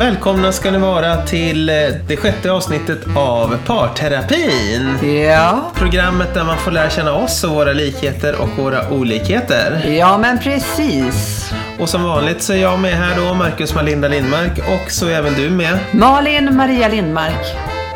Välkomna ska ni vara till eh, det sjätte avsnittet av Parterapin. Ja, Programmet där man får lära känna oss och våra likheter och våra olikheter. ja men precis. Och som vanligt så är jag med här då, Marcus Malinda Lindmark och så är även du med. Malin Maria Lindmark.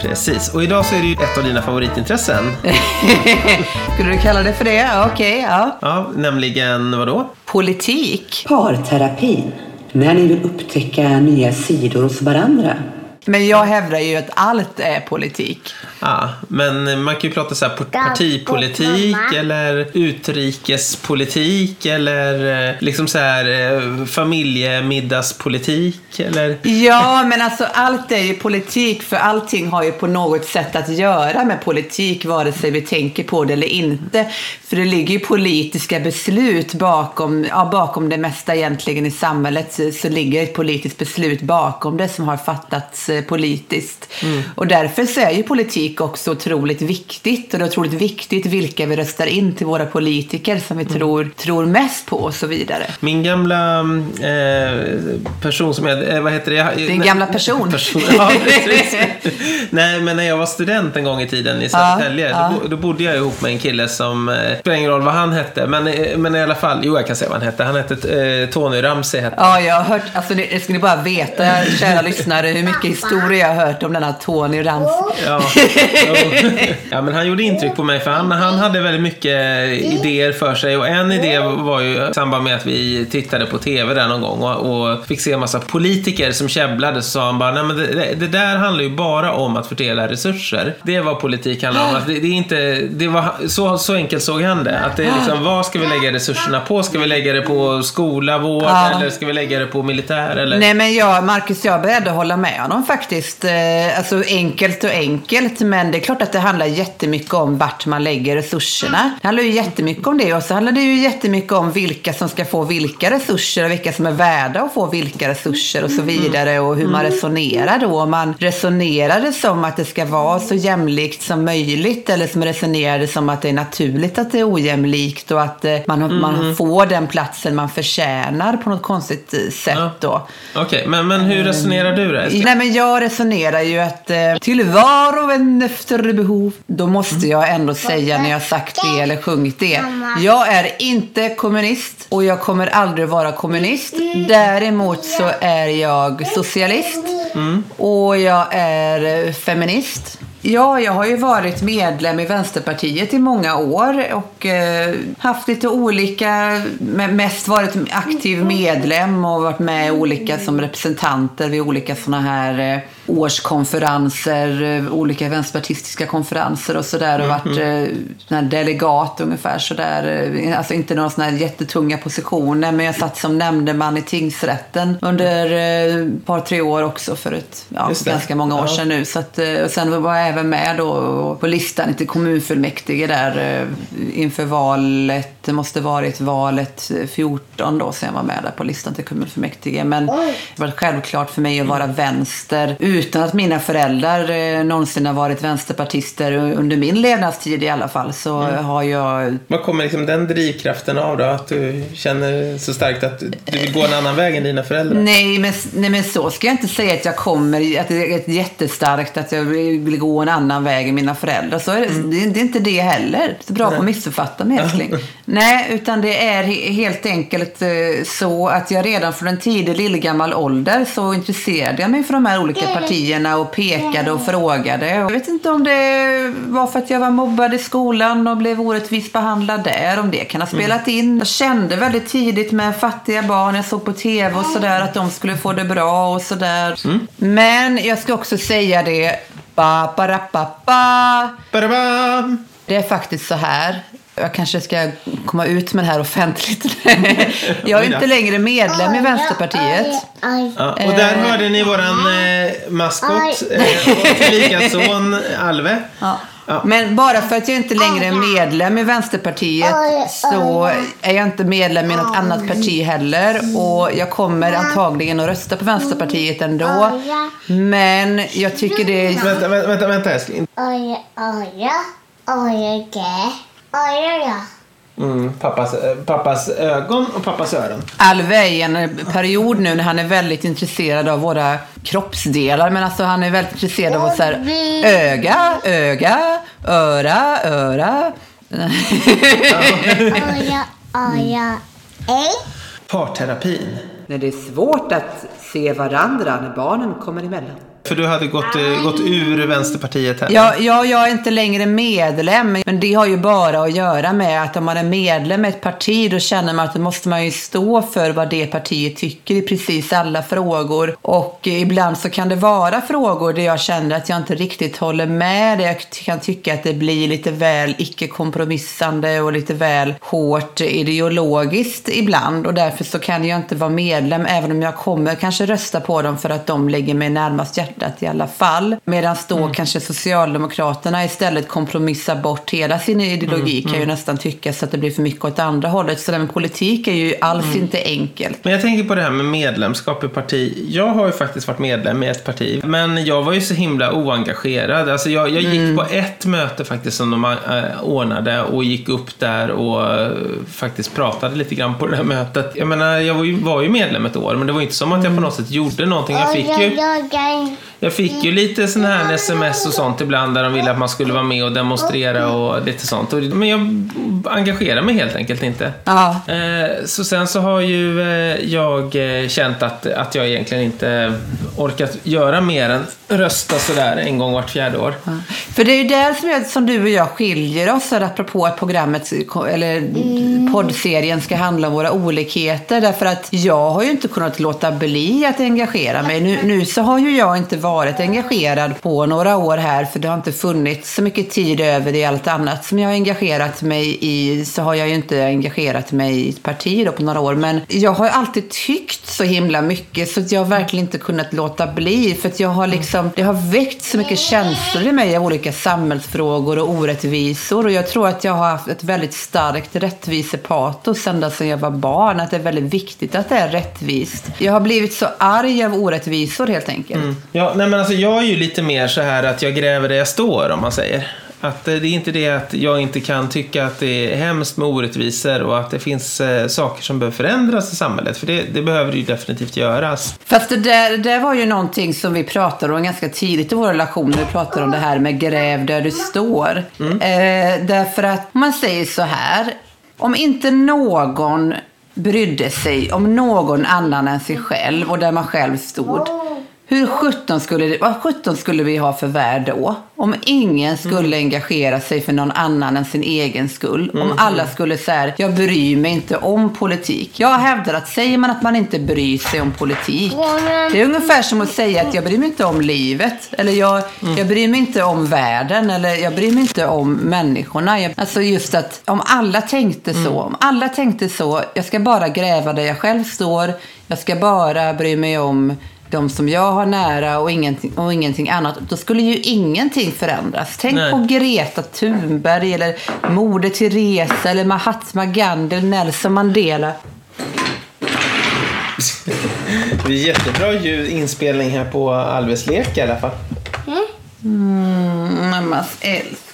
Precis, och idag så är det ju ett av dina favoritintressen. Skulle du kalla det för det? Okej, ja. Ja, nämligen vadå? Politik. Parterapin. När ni vill upptäcka nya sidor hos varandra. Men jag hävdar ju att allt är politik. Ja, men man kan ju prata så här partipolitik eller utrikespolitik eller eh, liksom så här eh, familjemiddagspolitik eller... Ja, men alltså allt är ju politik för allting har ju på något sätt att göra med politik vare sig vi tänker på det eller inte. För det ligger ju politiska beslut bakom, ja, bakom det mesta egentligen i samhället så, så ligger ett politiskt beslut bakom det som har fattats eh, politiskt. Och därför så är ju politik också otroligt viktigt och det är otroligt viktigt vilka vi röstar in till våra politiker som vi tror, tror mest på och så vidare. Min gamla eh, person som jag, eh, vad heter det? Din gamla person. person ja. Nej, men när jag var student en gång i tiden i Södertälje, ja. Då, bo- då bodde jag ihop med en kille som, eh, spelar ingen roll vad han hette, men, eh, men i alla fall, jo jag kan säga vad han hette. Han hette eh, Tony Ramsey hette Ja, jag har hört, alltså det, det ska ni bara veta, kära lyssnare, hur mycket historia jag har hört om denna Tony Ramsey. Ja, ja, men han gjorde intryck på mig för han, han hade väldigt mycket idéer för sig och en idé var ju i samband med att vi tittade på TV där någon gång och, och fick se en massa politiker som käbblade så sa han bara nej men det, det, det där handlar ju bara om att fördela resurser. Det var politik handlar om. Att det, det är inte, det var, så, så enkelt såg han det. Att det är liksom, vad ska vi lägga resurserna på? Ska vi lägga det på skola, vård Ja. eller ska vi lägga det på militär? Eller? Nej men jag, Marcus, jag är beredd att hålla med honom faktiskt. Eh, Alltså enkelt och enkelt, men det är klart att det handlar jättemycket om vart man lägger resurserna. Det handlar ju jättemycket om det och så handlar det ju jättemycket om vilka som ska få vilka resurser och vilka som är värda att få vilka resurser och så vidare och hur man resonerar då. Om man resonerar det som att det ska vara så jämlikt som möjligt eller som resonerar det som att det är naturligt att det är ojämlikt och att eh, man, man får den platsen man förtjänar på något konstigt eh, sätt då. Okej, men, men hur resonerar du då? Nej men jag resonerar ju att eh, till var och en efter behov. Då måste jag ändå säga när jag sagt det eller sjungit det. Jag är inte kommunist och jag kommer aldrig vara kommunist. Däremot så är jag socialist och jag är feminist. Ja, jag har ju varit medlem i Vänsterpartiet i många år och eh, haft lite olika, men mest varit aktiv medlem och varit med olika som representanter vid olika sådana här eh, årskonferenser, eh, olika vänsterpartistiska konferenser och sådär och varit eh, sån här delegat ungefär sådär. eh, Alltså inte några sådana här jättetunga positioner men jag satt som nämndeman i tingsrätten under eh, ett par, tre år också för ett, ja, ganska många år Ja. sedan nu. Så att, eh, och sen var jag även med då på listan till kommunfullmäktige där eh, inför valet. Det måste varit valet eh, 14 då, så jag var med där på listan till kommunfullmäktige. Men det var självklart för mig att vara vänster utan att mina föräldrar eh, någonsin har varit vänsterpartister under min levnadstid i alla fall. Så har jag Vad kommer liksom den drivkraften av då? Att du känner så starkt att du vill gå en annan väg än dina föräldrar? Nej men, nej, men så ska jag inte säga att jag kommer, att det är ett jättestarkt att jag vill gå en annan väg än mina föräldrar. Så är det, det, det är inte det heller. Så bra på att missuppfatta mig älskling. Nej, utan det är he- helt enkelt eh, så att jag redan från en tidig lillgammal ålder så intresserade jag mig för de här olika partierna och pekade och frågade. Jag vet inte om det var för att jag var mobbad i skolan och blev orättvist behandlad där, om det kan ha spelat in. Jag kände väldigt tidigt med fattiga barn, jag såg på tv och sådär att de skulle få det bra och sådär. Men jag ska också säga det, ba, ba, ba, ba. Det är faktiskt så här. Jag kanske ska komma ut med det här offentligt. jag är inte längre medlem i Vänsterpartiet. Ja, och där hörde ni våran eh, maskot eh, och son Alve. Ja. Men bara för att jag inte längre är medlem i Vänsterpartiet så är jag inte medlem i något annat parti heller. Och jag kommer antagligen att rösta på Vänsterpartiet ändå. Men jag tycker det är... Vänta, vänta, vänta, vänta älskling. Oja, ja. Mm, pappas, eh, pappas ögon och pappas öron. Alve är i en period nu när han är väldigt intresserad av våra kroppsdelar. Men alltså han är väldigt intresserad av så här, öga, öga, öra, öra. Aja, aja, ej. Parterapin. När det är svårt att se varandra när barnen kommer emellan. För du hade gått, eh, gått ur Vänsterpartiet här. Ja, ja, jag är inte längre medlem, men det har ju bara att göra med att om man är medlem i ett parti då känner man att då måste man ju stå för vad det partiet tycker i precis alla frågor. Och ibland så kan det vara frågor där jag känner att jag inte riktigt håller med. Där jag kan tycka att det blir lite väl icke-kompromissande och lite väl hårt ideologiskt ibland. Och därför så kan jag inte vara medlem, även om jag kommer kanske rösta på dem för att de ligger mig närmast hjärtat i alla fall. Medan då kanske Socialdemokraterna istället kompromissar bort hela sin ideologi kan ju nästan tycka så att det blir för mycket åt andra hållet. Så det här med politik är ju alls inte enkelt. Men jag tänker på det här med medlemskap i parti. Jag har ju faktiskt varit medlem i ett parti. Men jag var ju så himla oengagerad. Alltså jag, jag gick på ett möte faktiskt som de äh, ordnade och gick upp där och äh, faktiskt pratade lite grann på det här mötet. Jag menar, jag var ju, var ju medlem ett år men det var inte som att jag på något sätt gjorde någonting. Jag fick ju, jag fick ju lite sån här sms och sånt ibland där de ville att man skulle vara med och demonstrera och lite sånt. Men jag engagerar mig helt enkelt inte. Ja. Eh, Så sen så har ju eh, jag eh, känt att, att jag egentligen inte orkat göra mer än rösta sådär en gång vart fjärde år. För det är ju där som, jag, som du och jag skiljer oss, här, apropå att programmet, eller poddserien ska handla om våra olikheter. Därför att jag har ju inte kunnat låta bli att engagera mig. Nu, nu så har ju jag inte varit varit engagerad på några år här, för det har inte funnits så mycket tid över i allt annat som jag har engagerat mig i. Så har jag ju inte engagerat mig i ett parti då på några år. Men jag har ju alltid tyckt så himla mycket så att jag har verkligen inte kunnat låta bli. För att jag har liksom, det har väckt så mycket känslor i mig av olika samhällsfrågor och orättvisor. Och jag tror att jag har haft ett väldigt starkt rättvisepatos ända sedan jag var barn. Att det är väldigt viktigt att det är rättvist. Jag har blivit så arg av orättvisor helt enkelt. Mm. Ja, nej men alltså jag är ju lite mer så här att jag gräver där jag står om man säger. Att eh, det är inte det att jag inte kan tycka att det är hemskt med orättvisor och att det finns eh, saker som behöver förändras i samhället. För det, det behöver ju definitivt göras. Fast det där, det var ju någonting som vi pratade om ganska tidigt i vår relation. När vi pratade om det här med gräv där du står. Eh, därför att man säger så här. Om inte någon brydde sig om någon annan än sig själv och där man själv stod. Hur sjutton skulle, det- vad sjutton skulle vi ha för värld då? Om ingen skulle engagera sig för någon annan än sin egen skull. Om alla skulle säga, jag bryr mig inte om politik. Jag hävdar att säger man att man inte bryr sig om politik. Det är ungefär som att säga att jag bryr mig inte om livet. Eller jag, jag bryr mig inte om världen. Eller jag bryr mig inte om människorna. Jag, alltså just att om alla tänkte så. Om alla tänkte så. Jag ska bara gräva där jag själv står. Jag ska bara bry mig om de som jag har nära och ingenting, och ingenting annat. Då skulle ju ingenting förändras. Tänk Nej. på Greta Thunberg eller Moder Teresa eller Mahatma Gandhi eller Nelson Mandela. Det är jättebra ljud, inspelning här på Alves lek i alla fall. Mm, mammas älskling.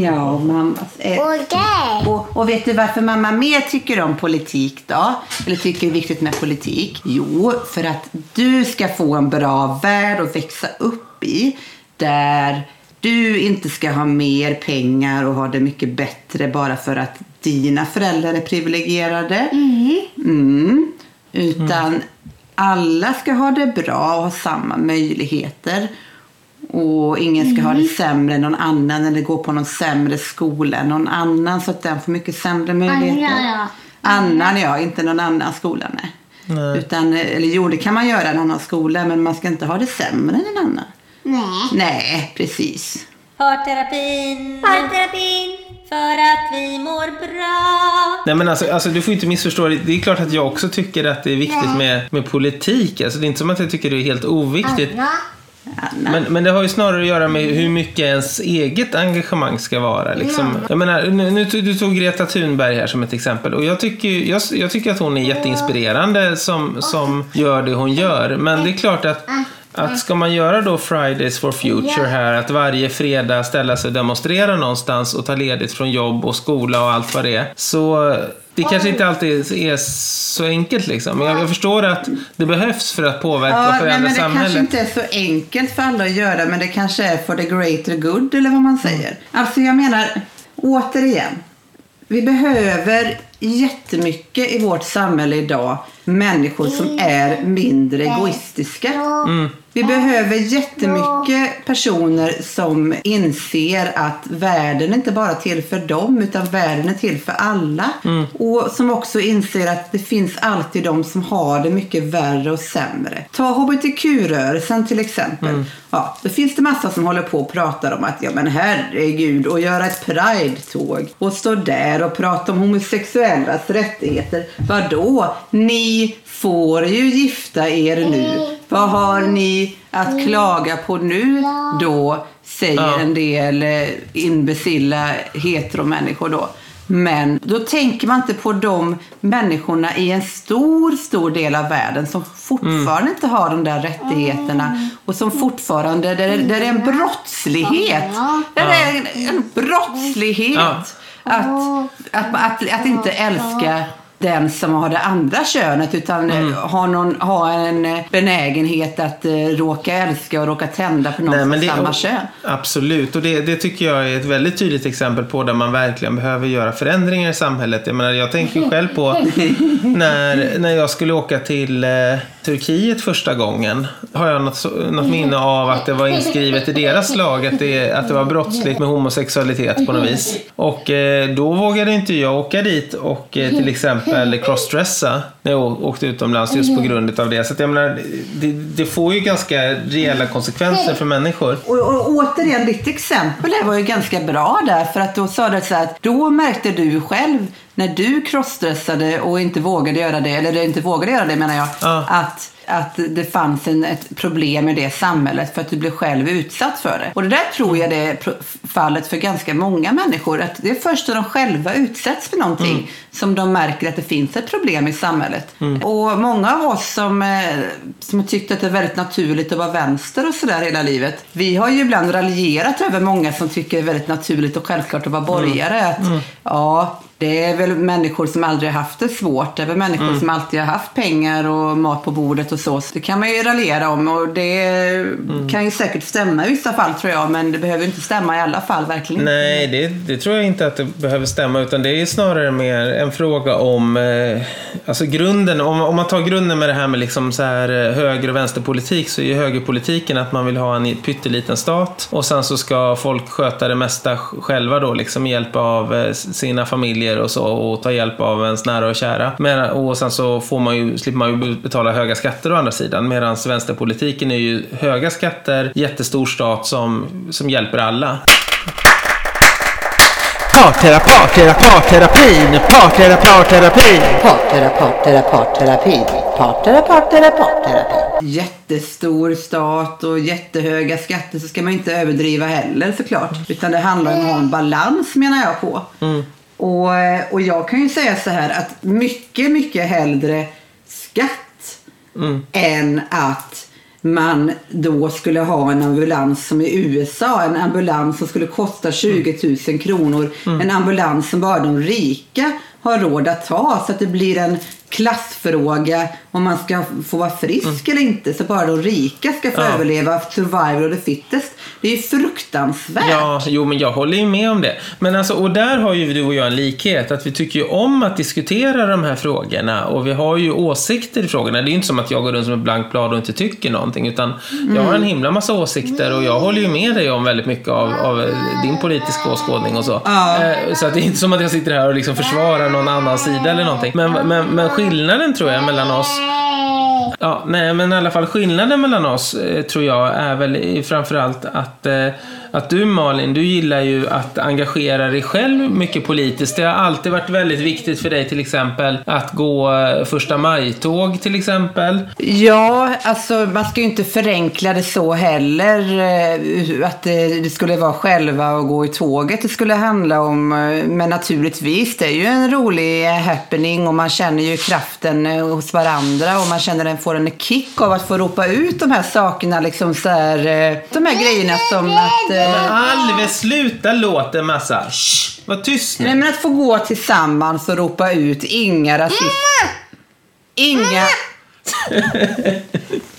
Ja, mammas älskling. Okej. Och, och vet du varför mamma mer tycker om politik då? Eller tycker det är viktigt med politik? Jo, för att du ska få en bra värld att växa upp i. Där du inte ska ha mer pengar och ha det mycket bättre bara för att dina föräldrar är privilegierade. Mm. Utan alla ska ha det bra och ha samma möjligheter. Och ingen ska ha det sämre än någon annan eller gå på någon sämre skola än någon annan så att den får mycket sämre möjligheter. Annan, ja. Annan ja, inte någon annan skola nej. Nej. Utan, eller jo, det kan man göra i en annan skola men man ska inte ha det sämre än en annan. Nej. Nej, precis. Parterapin. Parterapin. För att vi mår bra. Nej men alltså, alltså du får inte missförstå det. Det är klart att jag också tycker att det är viktigt med, med politik. Alltså, det är inte som att jag tycker det är helt oviktigt. Anna. Men, men det har ju snarare att göra med hur mycket ens eget engagemang ska vara. Liksom. Jag menar, nu, nu, du tog Greta Thunberg här som ett exempel. Och jag tycker, jag, jag tycker att hon är jätteinspirerande som, som gör det hon gör. Men det är klart att Att ska man göra då Fridays for Future här, att varje fredag ställa sig och demonstrera någonstans och ta ledigt från jobb och skola och allt vad det är. Så det kanske inte alltid är så enkelt liksom. Men jag, jag förstår att det behövs för att påverka och Ja, nej, förändra men det samhället. kanske inte är så enkelt för alla att göra, men det kanske är for the greater good, eller vad man säger. Alltså, jag menar, återigen. Vi behöver jättemycket i vårt samhälle idag människor som är mindre egoistiska. Vi behöver jättemycket personer som inser att världen är inte bara till för dem utan världen är till för alla. Och som också inser att det finns alltid de som har det mycket värre och sämre. Ta hbtq-rörelsen till exempel. Ja, då finns det massa som håller på och pratar om att ja men herregud och göra ett pride-tåg och stå där och prata om homosexuellas rättigheter. Vadå? Ni får ju gifta er nu. Vad har ni att klaga på nu då? Säger Ja. en del eh, imbecilla heteromänniskor då. Men då tänker man inte på de människorna i en stor, stor del av världen som fortfarande inte har de där rättigheterna och som fortfarande, där, där det är en brottslighet. Där det är en, en brottslighet Ja. att, att, att, att inte älska den som har det andra könet utan Mm. eh, har, någon, har en eh, benägenhet att eh, råka älska och råka tända på någon Nej, men det, samma kön. Absolut, och det, det tycker jag är ett väldigt tydligt exempel på där man verkligen behöver göra förändringar i samhället. Jag, menar, jag tänker själv på när, när jag skulle åka till Turkiet första gången. Har jag något, något minne av att det var inskrivet i deras lag att det, att det var brottsligt med homosexualitet på något vis. Och eh, då vågade inte jag åka dit och eh, till exempel crossdressa när jag åkte utomlands just på grund av det. Så att jag menar, det, det får ju ganska reella konsekvenser för människor. Och, och återigen, ditt exempel var ju ganska bra där. För att då sa du så här att då märkte du själv när du crossdressade och inte vågade göra det, eller inte vågade göra det menar jag, Ja. att, att det fanns en, ett problem i det samhället för att du blev själv utsatt för det. Och det där tror jag det är fallet för ganska många människor. Att det är först när de själva utsätts för någonting Mm. som de märker att det finns ett problem i samhället. Mm. Och många av oss som, eh, som har tyckt att det är väldigt naturligt att vara vänster och sådär hela livet. Vi har ju ibland raljerat över många som tycker det är väldigt naturligt och självklart att vara borgare. Mm. Att, ja, det är väl människor som aldrig har haft det svårt. Det är väl människor Mm. som alltid har haft pengar och mat på bordet och så. så det kan man ju raljera om och det Mm. kan ju säkert stämma i vissa fall tror jag. Men det behöver inte stämma i alla fall, verkligen. Nej, det, det tror jag inte att det behöver stämma. Utan det är snarare mer en fråga om eh, alltså grunden. Om, om man tar grunden med det här med liksom så här, eh, höger och vänsterpolitik så är ju högerpolitiken att man vill ha en pytteliten stat och sen så ska folk sköta det mesta sj- själva då liksom med hjälp av eh, sina familjer och så och ta hjälp av ens nära och kära. Men, och sen så får man ju, slipper man ju betala höga skatter å andra sidan medan vänsterpolitiken är ju höga skatter, jättestor stat som, som hjälper alla. Parterapi, parterapi, parterapi, parterapi. Parterapi, parterapi, parterapi. jättestor stat och jättehöga skatter så ska man inte överdriva heller såklart. Utan det handlar om att ha en balans menar jag på. Och, och jag kan ju säga så här att mycket, mycket hellre skatt än att man då skulle ha en ambulans som i USA, en ambulans som skulle kosta 20 000 kronor. En ambulans som bara de rika har råd att ta så att det blir en klassfråga om man ska få vara frisk eller inte. Så bara de rika ska få Ja. överleva survival of the fittest. Det är ju fruktansvärt. Ja, jo men jag håller ju med om det. Men alltså, och där har ju du och jag en likhet. Att vi tycker ju om att diskutera de här frågorna och vi har ju åsikter i frågorna. Det är ju inte som att jag går runt som ett blankt blad och inte tycker någonting. Utan jag har en himla massa åsikter och jag håller ju med dig om väldigt mycket av, av din politiska åskådning och så. Eh, Så att det är inte som att jag sitter här och liksom försvarar någon annan sida eller någonting. Men, men, men skillnaden tror jag mellan oss Ja, nej, men i alla fall skillnaden mellan oss eh, tror jag är väl framförallt att, eh, att du Malin, du gillar ju att engagera dig själv mycket politiskt. Det har alltid varit väldigt viktigt för dig till exempel att gå eh, första maj-tåg till exempel. Ja, alltså man ska ju inte förenkla det så heller. Att det, skulle vara själva och gå i tåget det skulle handla om. Men naturligtvis, det är ju en rolig happening och man känner ju kraften hos varandra och man känner den får får en kick av att få ropa ut de här sakerna. Liksom så här, eh, de här grejerna som att... Eh, Alve, sluta låta en massa. Shh, var tyst nej, nu. men att få gå tillsammans och ropa ut inga rasism... Inga...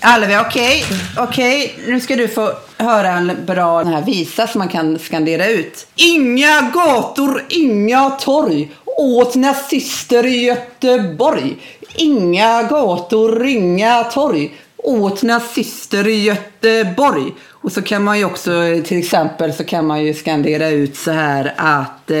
Alve, okej. Okej, nu ska du få höra en bra den här visa som man kan skandera ut. Inga gator, inga torg åt nazister i Göteborg. Inga gator, inga torg åt nazister i Göteborg. Och så kan man ju också, till exempel, så kan man ju skandera ut så här att eh,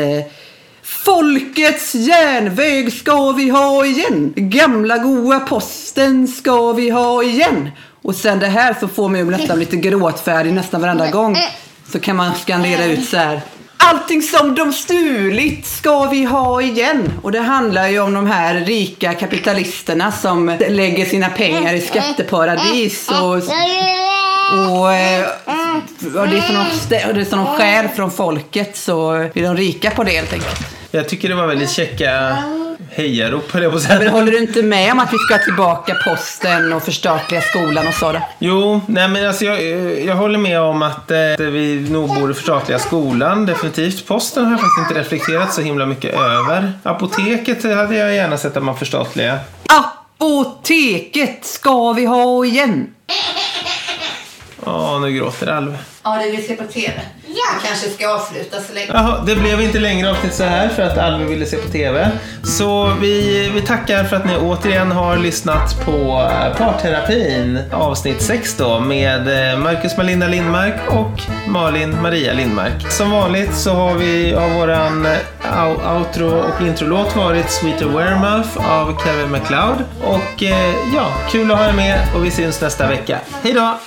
Folkets järnväg ska vi ha igen. Gamla goa posten ska vi ha igen. Och sen det här så får man ju nästan lite gråtfärdig nästan varenda gång. Så kan man skandera ut så här. Allting som de stulit ska vi ha igen. Och det handlar ju om de här rika kapitalisterna som lägger sina pengar i skatteparadis och och, eh, och det, är som de, det som de skär från folket så blir de rika på det helt enkelt. Jag tycker det var väldigt käcka hejarop höll jag på säga. Men håller du inte med om att vi ska tillbaka posten och förstatliga skolan och så då? Jo, nej men alltså jag, jag håller med om att eh, vi nog borde förstatliga skolan. Definitivt. Posten har jag faktiskt inte reflekterat så himla mycket över. Apoteket hade jag gärna sett att man förstatliga. Apoteket ska vi ha igen. Ja, nu gråter Alve. Ja, det vi ser på TV. Vi kanske ska avsluta så länge. Jaha, det blev inte längre avsnitt så här för att Alve ville se på TV. Så vi, vi tackar för att ni återigen har lyssnat på eh, Parterapin avsnitt 6 då med eh, Marcus Malinda Lindmark och Malin Maria Lindmark. Som vanligt så har vi av våran eh, outro och introlåt varit Sweeter Weremouth av Kevin MacLeod. Och ja, kul att ha er med och vi syns nästa vecka. Hej då!